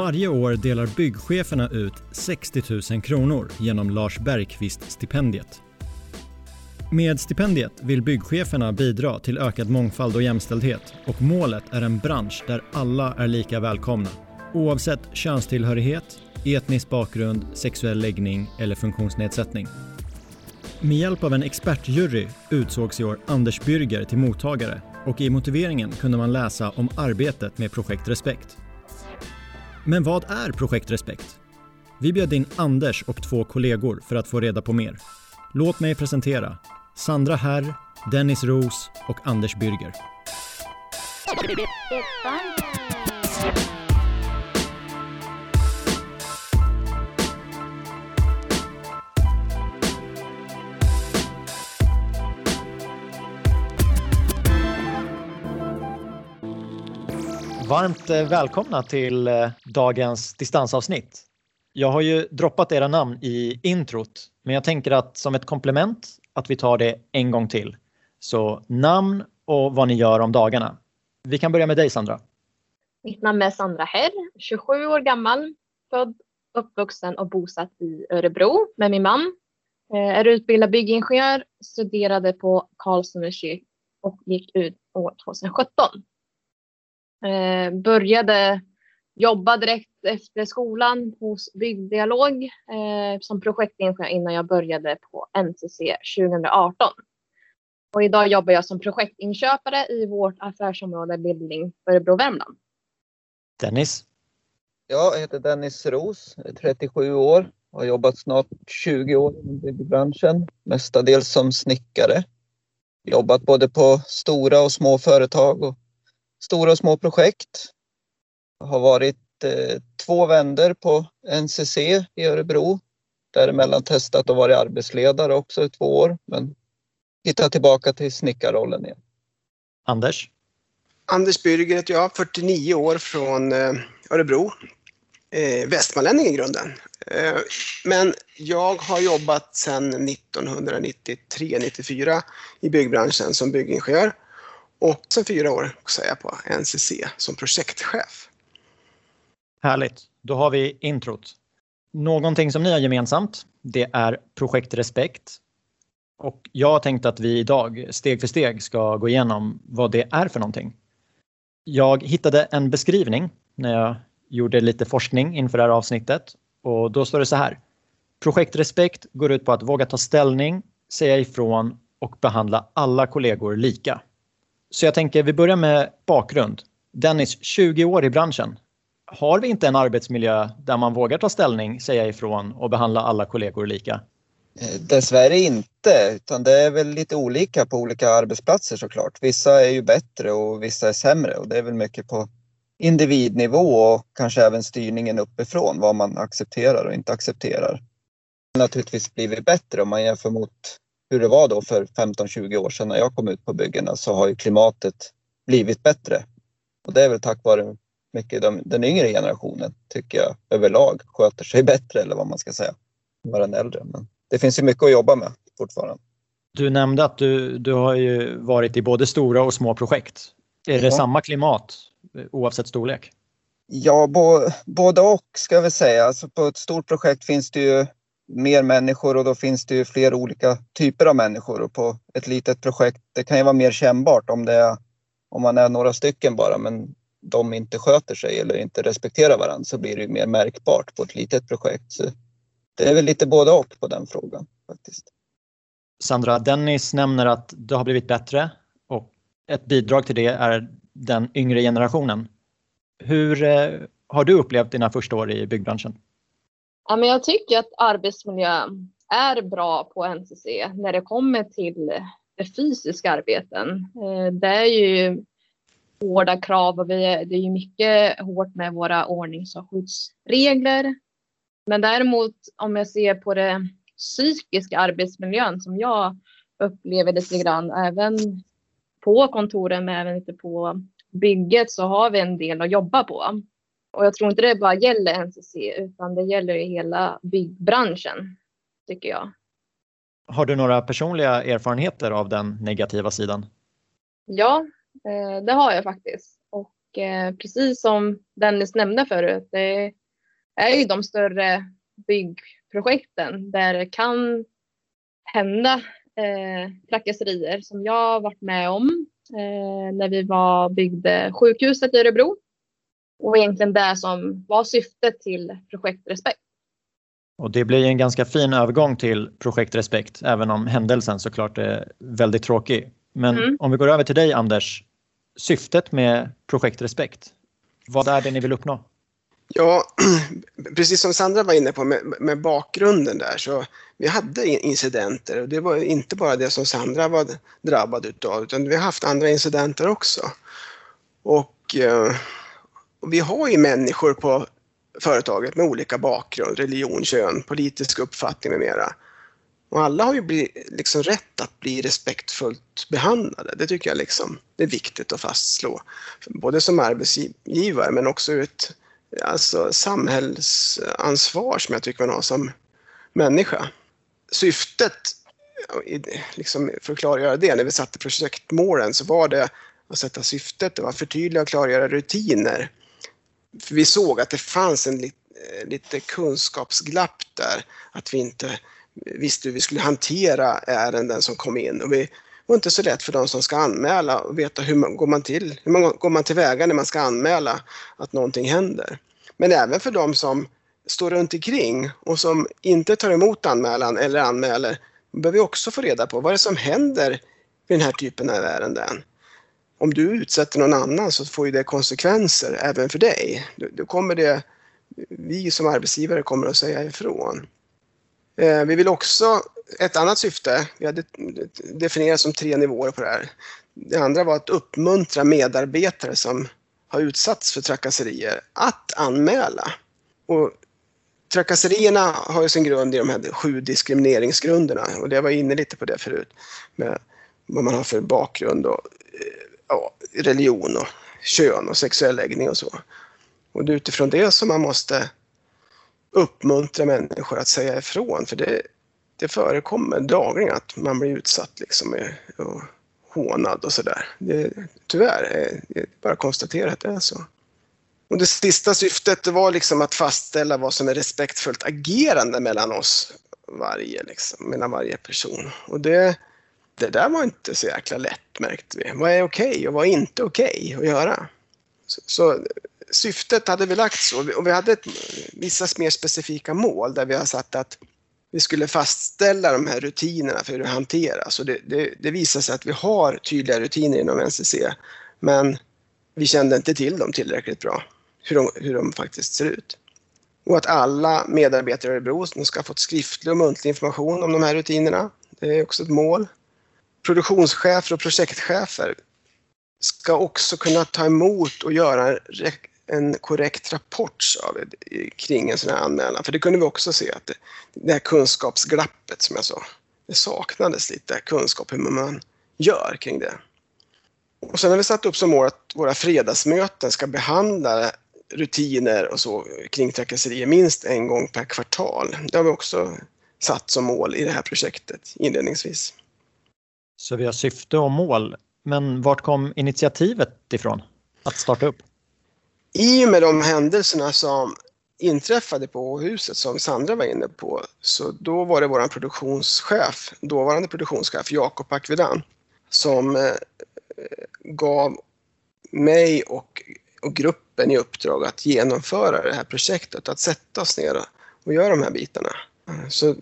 Varje år delar byggcheferna ut 60 000 kronor genom Lars Bergqvist-stipendiet. Med stipendiet vill byggcheferna bidra till ökad mångfald och jämställdhet och målet är en bransch där alla är lika välkomna oavsett könstillhörighet, etnisk bakgrund, sexuell läggning eller funktionsnedsättning. Med hjälp av en expertjury utsågs i år Anders Bürger till mottagare och i motiveringen kunde man läsa om arbetet med Projekt Respekt. Men vad är Projekt Respekt? Vi bjöd in Anders och två kollegor för att få reda på mer. Låt mig presentera Sandra Herr, Dennis Ros och Anders Bürger. Varmt eh, välkomna till eh, dagens distansavsnitt. Jag har ju droppat era namn i introt, men jag tänker att som ett komplement att vi tar det en gång till. Så namn och vad ni gör om dagarna. Vi kan börja med dig Sandra. Mitt namn är Sandra Herr, 27 år gammal, född, uppvuxen och bosatt i Örebro med min man. Eh, är utbildad byggingenjör, studerade på Karlstad och gick ut år 2017. Eh, började jobba direkt efter skolan hos Byggdialog eh, som projektingenjör innan jag började på NCC 2018. Och idag jobbar jag som projektinköpare i vårt affärsområde Bildning Örebro Värmland. Dennis? Jag heter Dennis Ros, är 37 år och har jobbat snart 20 år i byggbranschen, mestadels som snickare. Jobbat både på stora och små företag och stora och små projekt. Har varit eh, två vänder på NCC i Örebro. Däremellan testat och varit arbetsledare också i två år men hittat tillbaka till snickarrollen igen. Anders? Anders Bürger heter jag, 49 år från eh, Örebro. Eh, västmanlänning i grunden. Eh, men jag har jobbat sedan 1993-94 i byggbranschen som byggingenjör och sen fyra år också är jag på NCC som projektchef. Härligt, då har vi introt. Någonting som ni har gemensamt, det är Projekt Respekt. Och jag tänkte att vi idag steg för steg ska gå igenom vad det är för någonting. Jag hittade en beskrivning när jag gjorde lite forskning inför det här avsnittet och då står det så här. Projekt Respekt går ut på att våga ta ställning, säga ifrån och behandla alla kollegor lika. Så jag tänker vi börjar med bakgrund. Dennis, 20 år i branschen. Har vi inte en arbetsmiljö där man vågar ta ställning, säga ifrån och behandla alla kollegor lika? Eh, dessvärre inte, utan det är väl lite olika på olika arbetsplatser såklart. Vissa är ju bättre och vissa är sämre och det är väl mycket på individnivå och kanske även styrningen uppifrån, vad man accepterar och inte accepterar. Det har naturligtvis blivit bättre om man jämför mot hur det var då för 15-20 år sedan när jag kom ut på byggena så har ju klimatet blivit bättre. Och det är väl tack vare mycket de, den yngre generationen tycker jag överlag sköter sig bättre eller vad man ska säga. Än den äldre. Men det finns ju mycket att jobba med fortfarande. Du nämnde att du, du har ju varit i både stora och små projekt. Är ja. det samma klimat oavsett storlek? Ja, både och ska vi säga. Alltså på ett stort projekt finns det ju mer människor och då finns det ju fler olika typer av människor och på ett litet projekt, det kan ju vara mer kännbart om det är, om man är några stycken bara men de inte sköter sig eller inte respekterar varandra så blir det ju mer märkbart på ett litet projekt. Så det är väl lite både och på den frågan faktiskt. Sandra, Dennis nämner att det har blivit bättre och ett bidrag till det är den yngre generationen. Hur eh, har du upplevt dina första år i byggbranschen? Ja, men jag tycker att arbetsmiljön är bra på NCC när det kommer till det fysiska arbeten. Eh, det är ju hårda krav och vi är, det är ju mycket hårt med våra ordnings och skyddsregler. Men däremot om jag ser på det psykiska arbetsmiljön som jag upplever lite grann även på kontoren men även lite på bygget så har vi en del att jobba på. Och jag tror inte det bara gäller NCC utan det gäller i hela byggbranschen, tycker jag. Har du några personliga erfarenheter av den negativa sidan? Ja, eh, det har jag faktiskt. Och eh, precis som Dennis nämnde förut, det är ju de större byggprojekten där det kan hända eh, trakasserier som jag har varit med om när vi var, byggde sjukhuset i Örebro. Och egentligen det som var syftet till Projekt Respekt. Och det blir en ganska fin övergång till Projekt Respekt, även om händelsen såklart är väldigt tråkig. Men mm. om vi går över till dig Anders, syftet med Projekt Respekt, vad är det ni vill uppnå? Ja, precis som Sandra var inne på med, med, bakgrunden där så vi hade incidenter och det var inte bara det som Sandra var drabbad utav utan vi har haft andra incidenter också. Och, eh, och vi har ju människor på företaget med olika bakgrund, religion, kön, politisk uppfattning med mera. Och alla har ju liksom rätt att bli respektfullt behandlade. Det tycker jag liksom, det är viktigt att fastslå. Både som arbetsgivare men också ur ett alltså, samhällsansvar som jag tycker man har som människa. Syftet, liksom för att klargöra det, när vi satte projektmålen så var det att sätta syftet, det var att förtydliga och klargöra rutiner. För vi såg att det fanns en lite, eh, lite kunskapsglapp där, att vi inte visste hur vi skulle hantera ärenden som kom in. Och vi var inte så lätt för de som ska anmäla att veta hur man går man till, hur man går man tillväga när man ska anmäla att någonting händer. Men även för de som står runt omkring och som inte tar emot anmälan eller anmäler behöver vi också få reda på vad det är som händer vid den här typen av ärenden. Om du utsätter någon annan så får ju det konsekvenser även för dig. Då kommer det, vi som arbetsgivare kommer att säga ifrån. Eh, vi vill också, ett annat syfte, vi hade definierat som tre nivåer på det här. Det andra var att uppmuntra medarbetare som har utsatts för trakasserier att anmäla. Och trakasserierna har ju sin grund i de här sju diskrimineringsgrunderna och det var inne lite på det förut med vad man har för bakgrund och eh, ja, religion och kön och sexuell läggning och så. Och det är utifrån det som man måste uppmuntra människor att säga ifrån för det, det förekommer dagligen att man blir utsatt liksom och hånad och sådär. Tyvärr, det är bara att konstatera att det är så. Och det sista syftet var liksom att fastställa vad som är respektfullt agerande mellan oss varje, liksom, mellan varje person. Och det, det där var inte så jäkla lätt märkte vi. Vad är okej okay och vad är inte okej okay att göra? Så, så, syftet hade vi lagt så och vi hade ett, vissa mer specifika mål där vi har satt att vi skulle fastställa de här rutinerna för hur det hanteras och det, det, det visar sig att vi har tydliga rutiner inom NCC men vi kände inte till dem tillräckligt bra, hur de, hur de faktiskt ser ut. Och att alla medarbetare i Örebro ska ha fått skriftlig och muntlig information om de här rutinerna. Det är också ett mål. Produktionschefer och projektchefer ska också kunna ta emot och göra en korrekt rapport vi, kring en sån här anmälan. För det kunde vi också se att det, det här kunskapsglappet som jag sa, det saknades lite kunskap hur man gör kring det. Och sen har vi satt upp som mål att våra fredagsmöten ska behandla rutiner och så kring trakasserier minst en gång per kvartal. Det har vi också satt som mål i det här projektet inledningsvis. Så vi har syfte och mål, men vart kom initiativet ifrån att starta upp? i och med de händelserna som inträffade på huset som Sandra var inne på, så då var det vår produktionschef, dåvarande produktionschef Jakob Akvedan, som eh, gav mig och, och, gruppen i uppdrag att genomföra det här projektet, att sätta oss ner och, och göra de här bitarna. Så,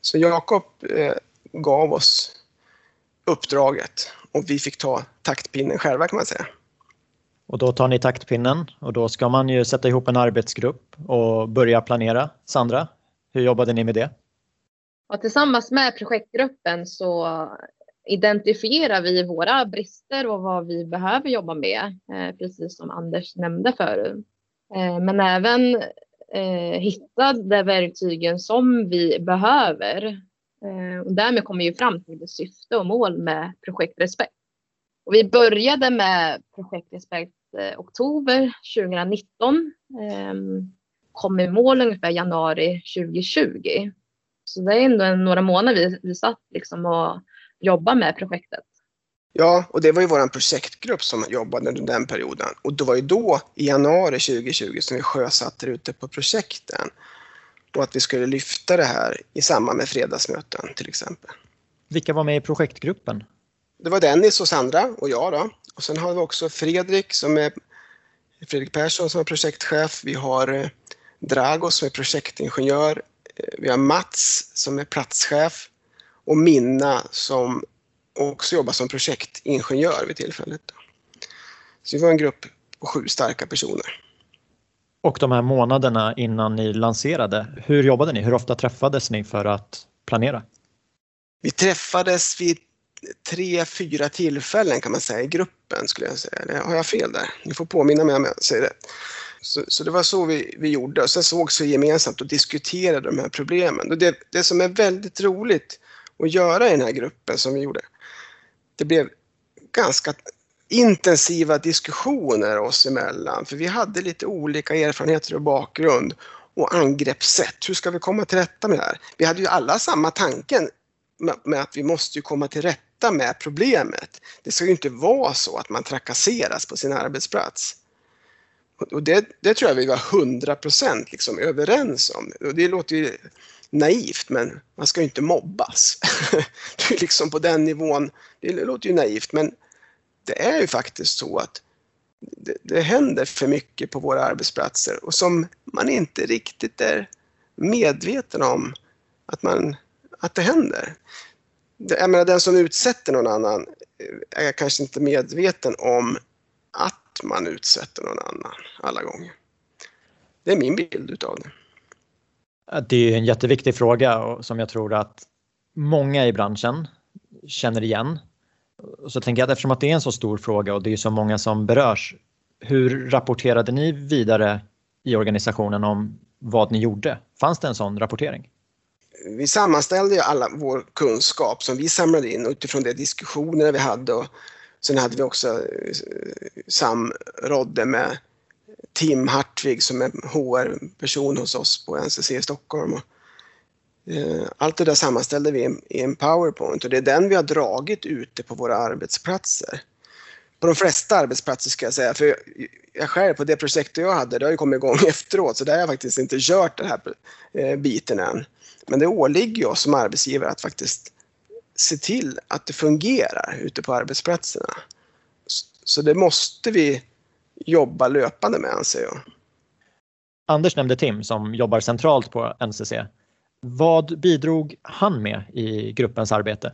så Jakob eh, gav oss uppdraget och vi fick ta taktpinnen själva kan man säga. Och då tar ni taktpinnen och då ska man ju sätta ihop en arbetsgrupp och börja planera. Sandra, hur jobbade ni med det? Och tillsammans med projektgruppen så identifierar vi våra brister och vad vi behöver jobba med, eh, precis som Anders nämnde förut. Eh, men även eh, hitta de verktygen som vi behöver. Eh, och därmed kommer vi fram till syfte och mål med Projekt Respekt. Och vi började med Projekt Respekt Eh, oktober 2019. Eh, kom i mål ungefär januari 2020. Så det är ändå några månader vi, vi satt liksom och jobbade med projektet. Ja, och det var ju vår projektgrupp som jobbade under den perioden. Och det var ju då, i januari 2020, som vi sjösatte det ute på projekten. Och att vi skulle lyfta det här i samband med fredagsmöten till exempel. Vilka var med i projektgruppen? Det var Dennis och Sandra och jag då. Och sen har vi också Fredrik som är Fredrik Persson som är projektchef. Vi har eh, Dragos som är projektingenjör. Eh, vi har Mats som är platschef och Minna som också jobbar som projektingenjör vid tillfället. Så vi var en grupp på sju starka personer. Och de här månaderna innan ni lanserade, hur jobbade ni? Hur ofta träffades ni för att planera? Vi träffades vid tre, fyra tillfällen kan man säga i gruppen skulle jag säga. Eller har jag fel där? Ni får påminna mig om jag säger det. Så, så, det var så vi, vi gjorde och sen sågs vi gemensamt och diskuterade de här problemen. Och det, det som är väldigt roligt att göra i den här gruppen som vi gjorde, det blev ganska intensiva diskussioner oss emellan för vi hade lite olika erfarenheter och bakgrund och angreppssätt. Hur ska vi komma till rätta med det här? Vi hade ju alla samma tanken med att vi måste ju komma till rätta med problemet. Det ska ju inte vara så att man trakasseras på sin arbetsplats. Och det, det tror jag vi var 100 procent liksom överens om. Och det låter ju naivt men man ska ju inte mobbas. det är liksom på den nivån, det låter ju naivt men det är ju faktiskt så att det, det händer för mycket på våra arbetsplatser och som man inte riktigt är medveten om att, man, att det händer. Jag menar, den som utsätter någon annan är kanske inte medveten om att man utsätter någon annan alla gånger. Det är min bild utav det. Det är en jätteviktig fråga som jag tror att många i branschen känner igen. Så tänker jag att eftersom att det är en så stor fråga och det är så många som berörs, hur rapporterade ni vidare i organisationen om vad ni gjorde? Fanns det en sån rapportering? Vi sammanställde ju alla vår kunskap som vi samlade in utifrån de diskussioner vi hade och sen hade vi också eh, samrådde med Tim Hartvig som är HR-person hos oss på NCC i Stockholm. Eh, allt det där sammanställde vi i en powerpoint och det är den vi har dragit ute på våra arbetsplatser. På de flesta arbetsplatser ska jag säga, för jag själv på det projektet jag hade, det har ju kommit igång efteråt så där har jag faktiskt inte kört den här eh, biten än. Men det åligger oss som arbetsgivare att faktiskt se till att det fungerar ute på arbetsplatserna. Så det måste vi jobba löpande med anser jag. Anders nämnde Tim som jobbar centralt på NCC. Vad bidrog han med i gruppens arbete?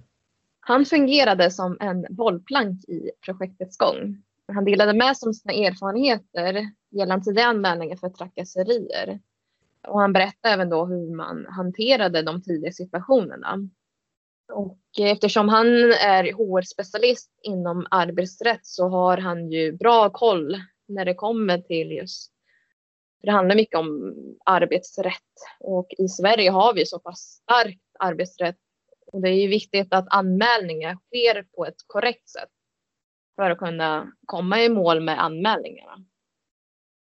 Han fungerade som en bollplank i projektets gång. Han delade med sig om sina erfarenheter gällande tidiga anmälningar för trakasserier. Och han berättade även då hur man hanterade de tidiga situationerna. Och eftersom han är HR-specialist inom arbetsrätt så har han ju bra koll när det kommer till just för det handlar mycket om arbetsrätt och i Sverige har vi så pass starkt arbetsrätt och det är viktigt att anmälningar sker på ett korrekt sätt för att kunna komma i mål med anmälningarna.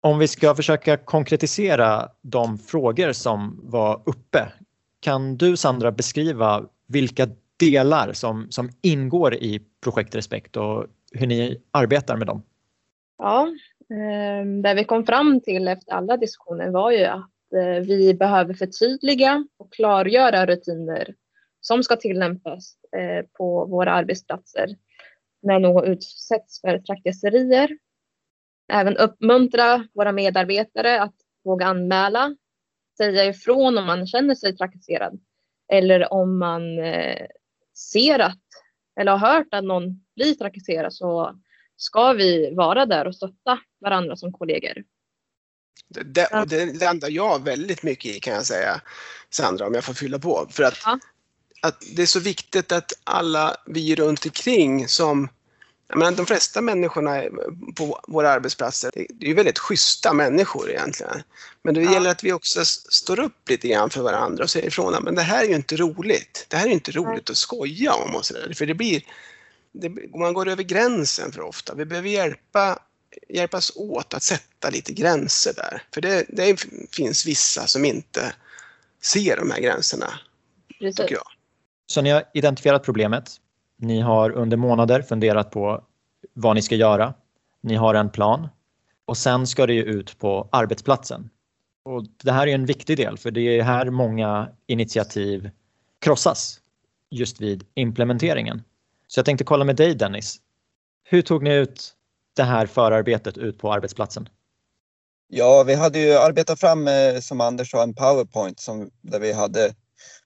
Om vi ska försöka konkretisera de frågor som var uppe. Kan du Sandra beskriva vilka delar som, som ingår i projektrespekt och hur ni arbetar med dem? Ja, Ehm, Det vi kom fram till efter alla diskussioner var ju att eh, vi behöver förtydliga och klargöra rutiner som ska tillämpas eh, på våra arbetsplatser när någon utsätts för trakasserier. Även uppmuntra våra medarbetare att våga anmäla, säga ifrån om man känner sig trakasserad eller om man eh, ser att eller har hört att någon blir trakasserad så ska vi vara där och stötta varandra som kollegor. Det, och det landar jag väldigt mycket i kan jag säga, Sandra, om jag får fylla på. För att, ja. att det är så viktigt att alla vi runt omkring som jag menar, de flesta människorna på våra arbetsplatser, det är ju väldigt schyssta människor egentligen. Men det ja. gäller att vi också står upp lite grann för varandra och säger ifrån men det här är ju inte roligt. Det här är inte roligt att skoja om och sådär. För det blir, det, man går över gränsen för ofta. Vi behöver hjälpa, hjälpas åt att sätta lite gränser där. För det, det finns vissa som inte ser de här gränserna. Precis. Tycker jag. Så ni har identifierat problemet. Ni har under månader funderat på vad ni ska göra. Ni har en plan och sen ska det ju ut på arbetsplatsen. Och det här är en viktig del för det är här många initiativ krossas just vid implementeringen. Så jag tänkte kolla med dig Dennis. Hur tog ni ut det här förarbetet ut på arbetsplatsen? Ja, vi hade ju arbetat fram, eh, som Anders sa, en powerpoint som, där vi hade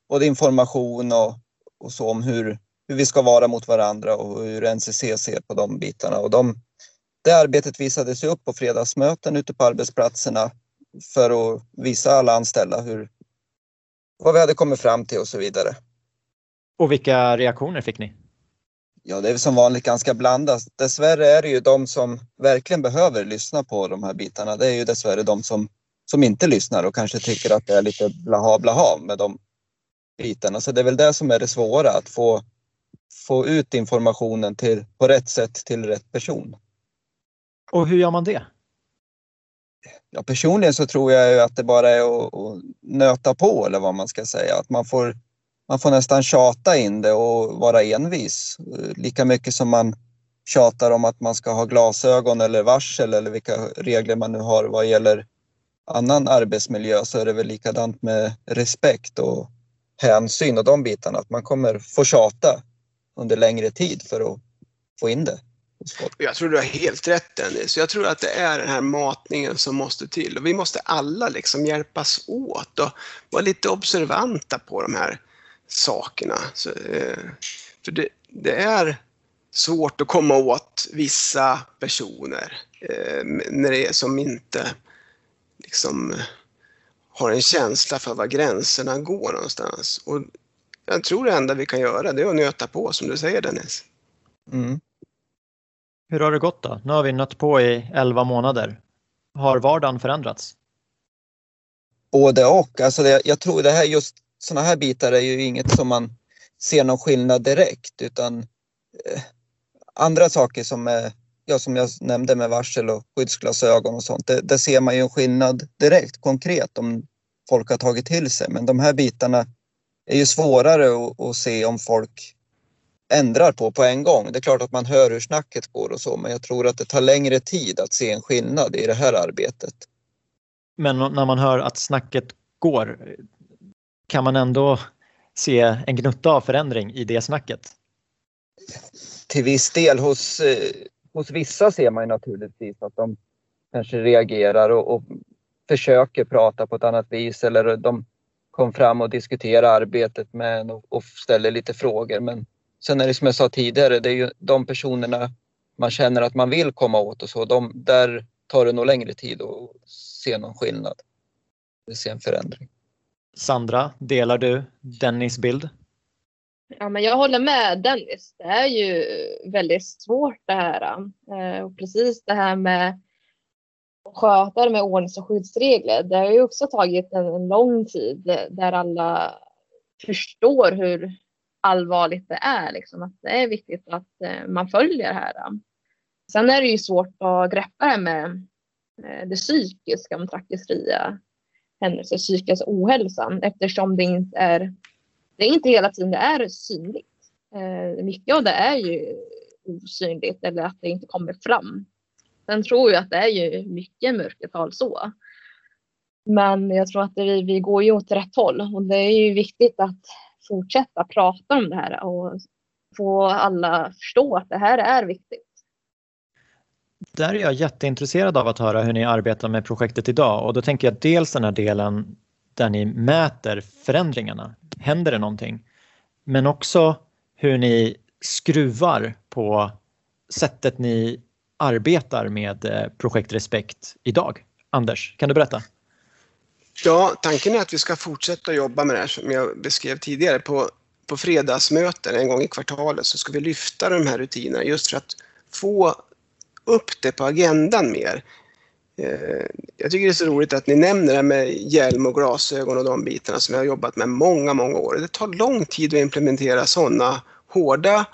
både information och, och så om hur, hur vi ska vara mot varandra och hur NCC ser på de bitarna. Och de, det arbetet visades upp på fredagsmöten ute på arbetsplatserna för att visa alla anställda hur, vad vi hade kommit fram till och så vidare. Och vilka reaktioner fick ni? Ja, det är som vanligt ganska blandat. Dessvärre är det ju de som verkligen behöver lyssna på de här bitarna. Det är ju dessvärre de som, som inte lyssnar och kanske tycker att det är lite blaha blaha med de bitarna. Så det är väl det som är det svåra, att få, få ut informationen till, på rätt sätt till rätt person. Och hur gör man det? Ja, personligen så tror jag ju att det bara är att, att nöta på eller vad man ska säga. Att man får man får nästan tjata in det och vara envis. Lika mycket som man tjatar om att man ska ha glasögon eller varsel eller vilka regler man nu har vad gäller annan arbetsmiljö så är det väl likadant med respekt och hänsyn och de bitarna. Att man kommer få tjata under längre tid för att få in det. Jag tror du har helt rätt Dennis. Jag tror att det är den här matningen som måste till och vi måste alla liksom hjälpas åt och vara lite observanta på de här sakerna. Så, eh, för det, det, är svårt att komma åt vissa personer eh, när det är som inte liksom har en känsla för var gränserna går någonstans. Och jag tror det enda vi kan göra det är att nöta på som du säger Dennis. Mm. Hur har det gått då? Nu har vi nött på i 11 månader. Har vardagen förändrats? Både och. Alltså det, jag tror det här just sådana här bitar är ju inget som man ser någon skillnad direkt utan eh, andra saker som är, ja, som jag nämnde med varsel och skyddsglasögon och sånt, det, där ser man ju en skillnad direkt konkret om folk har tagit till sig. Men de här bitarna är ju svårare att, att se om folk ändrar på på en gång. Det är klart att man hör hur snacket går och så, men jag tror att det tar längre tid att se en skillnad i det här arbetet. Men när man hör att snacket går, kan man ändå se en gnutta av förändring i det snacket? Till viss del. Hos, eh, hos vissa ser man naturligtvis att de kanske reagerar och, och försöker prata på ett annat vis eller de kom fram och diskuterade arbetet med en och, och ställer lite frågor. Men sen är det som jag sa tidigare, det är ju de personerna man känner att man vill komma åt och så, de, där tar det nog längre tid att se någon skillnad. Se en förändring. Sandra, delar du Dennis bild? Ja, men jag håller med Dennis. Det är ju väldigt svårt det här. Eh, och precis det här med att sköta det med ordnings och skyddsregler. Det har ju också tagit en lång tid där alla förstår hur allvarligt det är. Liksom, att det är viktigt att eh, man följer det här. Sen är det ju svårt att greppa det med eh, det psykiska med trakasserier händelser, psykisk ohälsa eftersom det inte är, det är inte hela tiden det är synligt. Eh, mycket av det är ju osynligt eller att det inte kommer fram. Sen tror jag att det är ju mycket mörkertal så. Men jag tror att det, vi går ju åt rätt håll och det är ju viktigt att fortsätta prata om det här och få alla förstå att det här är viktigt. Där är jag jätteintresserad av att höra hur ni arbetar med projektet idag och då tänker jag dels den här delen där ni mäter förändringarna. Händer det någonting? Men också hur ni skruvar på sättet ni arbetar med eh, Projekt Respekt idag. Anders, kan du berätta? Ja, tanken är att vi ska fortsätta jobba med det här som jag beskrev tidigare. På, på fredagsmöten en gång i kvartalet så ska vi lyfta de här rutinerna just för att få upp det på agendan mer. Eh, jag tycker det är så roligt att ni nämner det här med hjälm och glasögon och de bitarna som jag har jobbat med många, många år. Det tar lång tid att implementera sådana hårda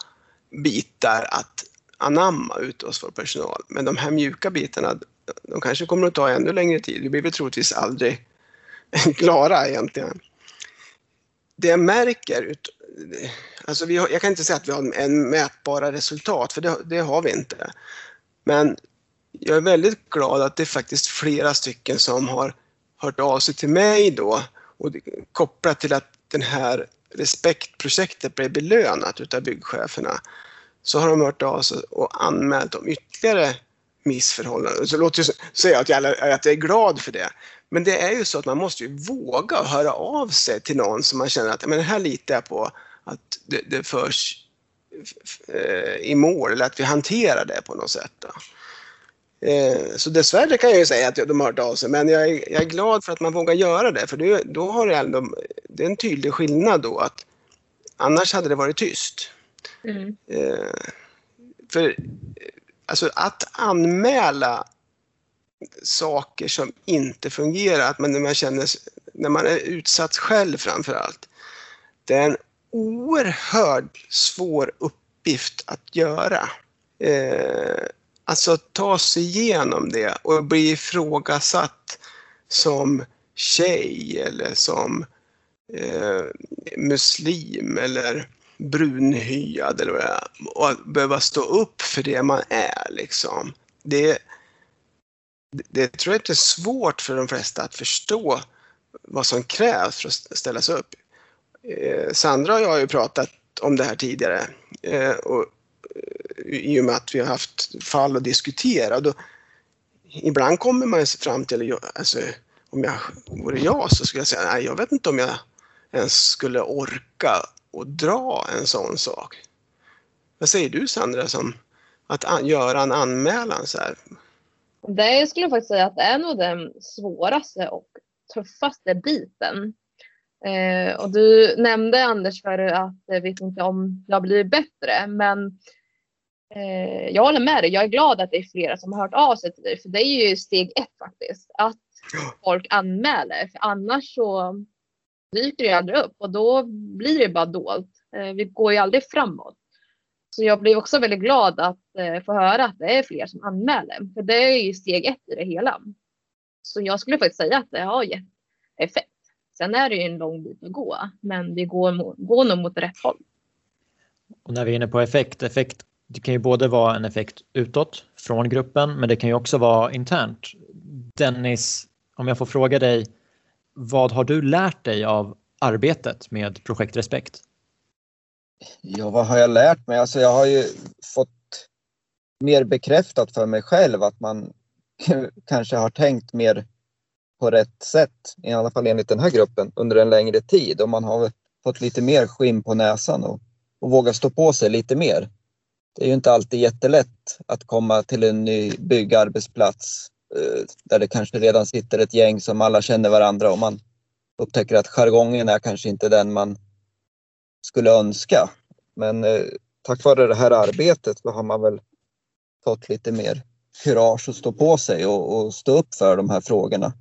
bitar att anamma ute hos vår personal. Men de här mjuka bitarna, de kanske kommer att ta ännu längre tid. Vi blir väl troligtvis aldrig klara egentligen. Det jag märker alltså vi har, jag kan inte säga att vi har en mätbara resultat, för det, det har vi inte. Men jag är väldigt glad att det är faktiskt flera stycken som har hört av sig till mig då och kopplat till att den här respektprojektet blev belönat utav byggcheferna så har de hört av sig och anmält om ytterligare missförhållanden. Så låter det säga att jag, att jag är glad för det. Men det är ju så att man måste ju våga höra av sig till någon som man känner att men det här litar jag på att det, det förs i mål eller att vi hanterar det på något sätt. Då. Eh, så dessvärre kan jag ju säga att de har hört av sig, men jag är, jag är glad för att man vågar göra det, för det, då har det ändå, det är en tydlig skillnad då att annars hade det varit tyst. Mm. Eh, för alltså att anmäla saker som inte fungerar, att man, när, man känner, när man är utsatt själv framför allt, det är en oerhört svår uppgift att göra. Eh, alltså ta sig igenom det och bli ifrågasatt som tjej eller som eh, muslim eller brunhyad eller vad det är. Och att behöva stå upp för det man är liksom. Det, det tror jag inte är svårt för de flesta att förstå vad som krävs för att ställa sig upp. Eh, Sandra och jag har ju pratat om det här tidigare eh, och eh, i och med att vi har haft fall att diskutera. Då, ibland kommer man fram till, alltså, om jag vore jag så skulle jag säga, nej jag vet inte om jag ens skulle orka och dra en sån sak. Vad säger du Sandra, som att an, göra en anmälan så här? Det skulle jag faktiskt säga att det är nog den svåraste och tuffaste biten. Eh, och du nämnde Anders för att jag vet inte om det har blivit bättre, men eh, jag håller med dig. Jag är glad att det är flera som har hört av sig till dig, för det är ju steg ett faktiskt. Att folk anmäler, för annars så dyker det aldrig upp och då blir det bara dolt. Eh, vi går ju aldrig framåt. Så jag blir också väldigt glad att eh, få höra att det är fler som anmäler, för det är ju steg ett i det hela. Så jag skulle faktiskt säga att det har gett effekt. Sen är det ju en lång bit att gå, men det går, går nog mot rätt håll. Och när vi är inne på effekt, effekt det kan ju både vara en effekt utåt från gruppen, men det kan ju också vara internt. Dennis, om jag får fråga dig, vad har du lärt dig av arbetet med Projekt Respekt? Ja, vad har jag lärt mig? Alltså jag har ju fått mer bekräftat för mig själv att man kanske har tänkt mer på rätt sätt, i alla fall enligt den här gruppen, under en längre tid och man har fått lite mer skinn på näsan och, och våga stå på sig lite mer det är ju inte alltid jättelätt att komma till en ny byggarbetsplats eh, där det kanske redan sitter ett gäng som alla känner varandra och man upptäcker att jargongen är kanske inte den man skulle önska. Men eh, tack vare det här arbetet så har man väl fått lite mer kurage att stå på sig och, och stå upp för de här frågorna.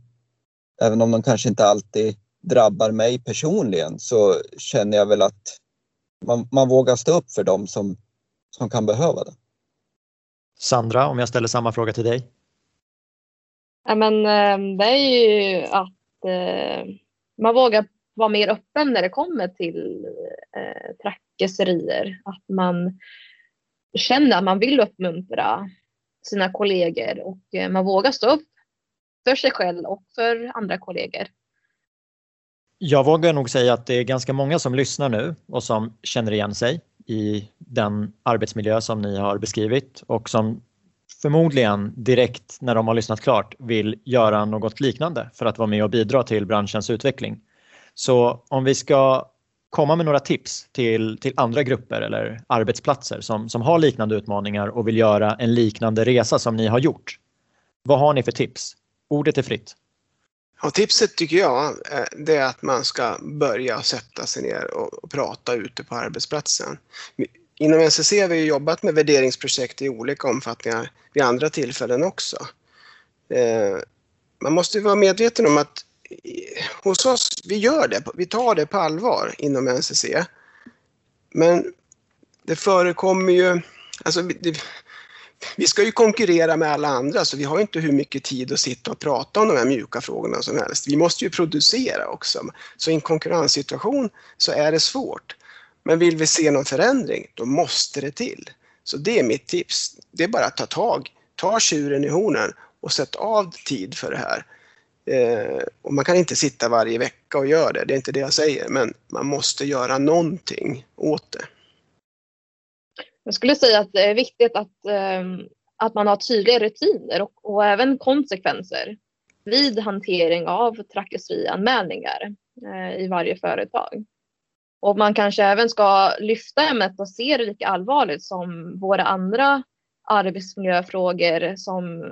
Även om de kanske inte alltid drabbar mig personligen så känner jag väl att man, man vågar stå upp för dem som som kan behöva det. Sandra, om jag ställer samma fråga till dig? Ja, men, ehm, det är ju att eh, man vågar vara mer öppen när det kommer till eh, trakasserier. Att man känner att man vill uppmuntra sina kollegor och eh, man vågar stå upp för sig själv och för andra kollegor. Jag vågar nog säga att det är ganska många som lyssnar nu och som känner igen sig i den arbetsmiljö som ni har beskrivit och som förmodligen direkt när de har lyssnat klart vill göra något liknande för att vara med och bidra till branschens utveckling. Så om vi ska komma med några tips till, till andra grupper eller arbetsplatser som, som har liknande utmaningar och vill göra en liknande resa som ni har gjort. Vad har ni för tips? Ordet är fritt. Och tipset tycker jag eh, det är att man ska börja sätta sig ner och, prata ute på arbetsplatsen. Inom NCC har vi jobbat med värderingsprojekt i olika omfattningar vid andra tillfällen också. Eh, man måste vara medveten om att hos oss, vi gör det, vi tar det på allvar inom NCC. Men det förekommer ju, alltså det, vi ska ju konkurrera med alla andra så vi har inte hur mycket tid att sitta och prata om de här mjuka frågorna som helst. Vi måste ju producera också. Så i en konkurrenssituation så är det svårt. Men vill vi se någon förändring, då måste det till. Så det är mitt tips. Det är bara att ta tag, ta tjuren i hornen och sätt av tid för det här. Eh, och man kan inte sitta varje vecka och göra det, det är inte det jag säger, men man måste göra någonting åt det. Jag skulle säga att det är viktigt att, ehm, att man har tydliga rutiner och, och även konsekvenser vid hantering av trakasserianmälningar eh, i varje företag. Och man kanske även ska lyfta ämnet och se det lika allvarligt som våra andra arbetsmiljöfrågor som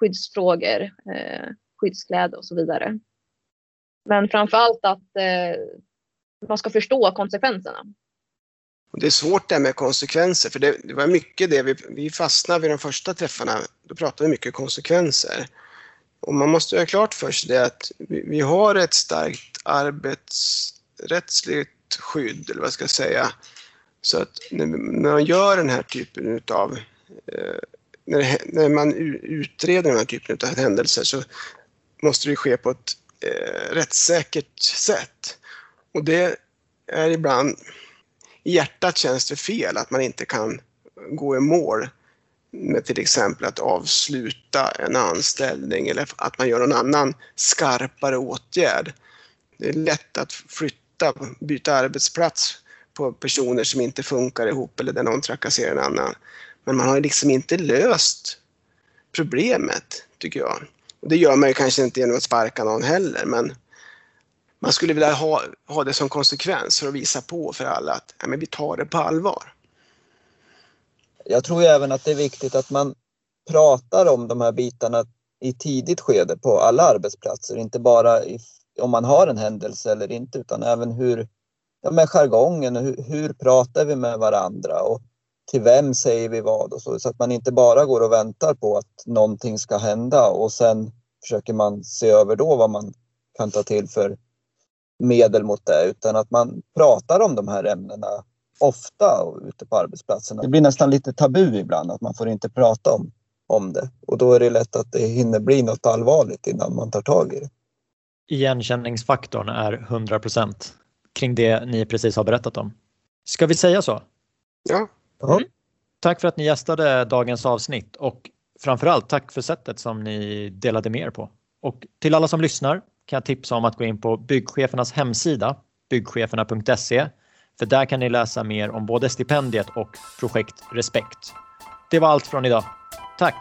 skyddsfrågor, eh, skyddskläder och så vidare. Men framför allt att eh, man ska förstå konsekvenserna. Det är svårt det här med konsekvenser, för det, det var mycket det vi, vi fastnade vid de första träffarna. Då pratade vi mycket konsekvenser. Och man måste göra klart för sig det att vi, vi har ett starkt arbetsrättsligt skydd, eller vad ska jag säga. Så att när, när man gör den här typen av eh, när, när, man utreder den här typen av händelser så måste det ske på ett eh, rättssäkert sätt. Och det är ibland, i hjärtat känns det fel att man inte kan gå i mål med till exempel att avsluta en anställning eller att man gör någon annan skarpare åtgärd. Det är lätt att flytta, byta arbetsplats på personer som inte funkar ihop eller där någon trakasserar en annan. Men man har liksom inte löst problemet, tycker jag. Och det gör man ju kanske inte genom att sparka någon heller, men man skulle vilja ha, ha det som konsekvens för att visa på för alla att ja, men vi tar det på allvar. Jag tror ju även att det är viktigt att man pratar om de här bitarna i tidigt skede på alla arbetsplatser, inte bara i, om man har en händelse eller inte, utan även hur, ja, med jargongen, hur, hur pratar vi med varandra och till vem säger vi vad och så, så att man inte bara går och väntar på att någonting ska hända och sen försöker man se över då vad man kan ta till för medel mot det utan att man pratar om de här ämnena ofta ute på arbetsplatserna. Det blir nästan lite tabu ibland att man får inte prata om, om det och då är det lätt att det hinner bli något allvarligt innan man tar tag i det. Igenkänningsfaktorn är 100% kring det ni precis har berättat om. Ska vi säga så? Ja. Mm. Tack för att ni gästade dagens avsnitt och framförallt tack för sättet som ni delade med er på. Och till alla som lyssnar kan jag tipsa om att gå in på byggchefernas hemsida byggcheferna.se för där kan ni läsa mer om både stipendiet och projekt Respekt. Det var allt från idag. Tack!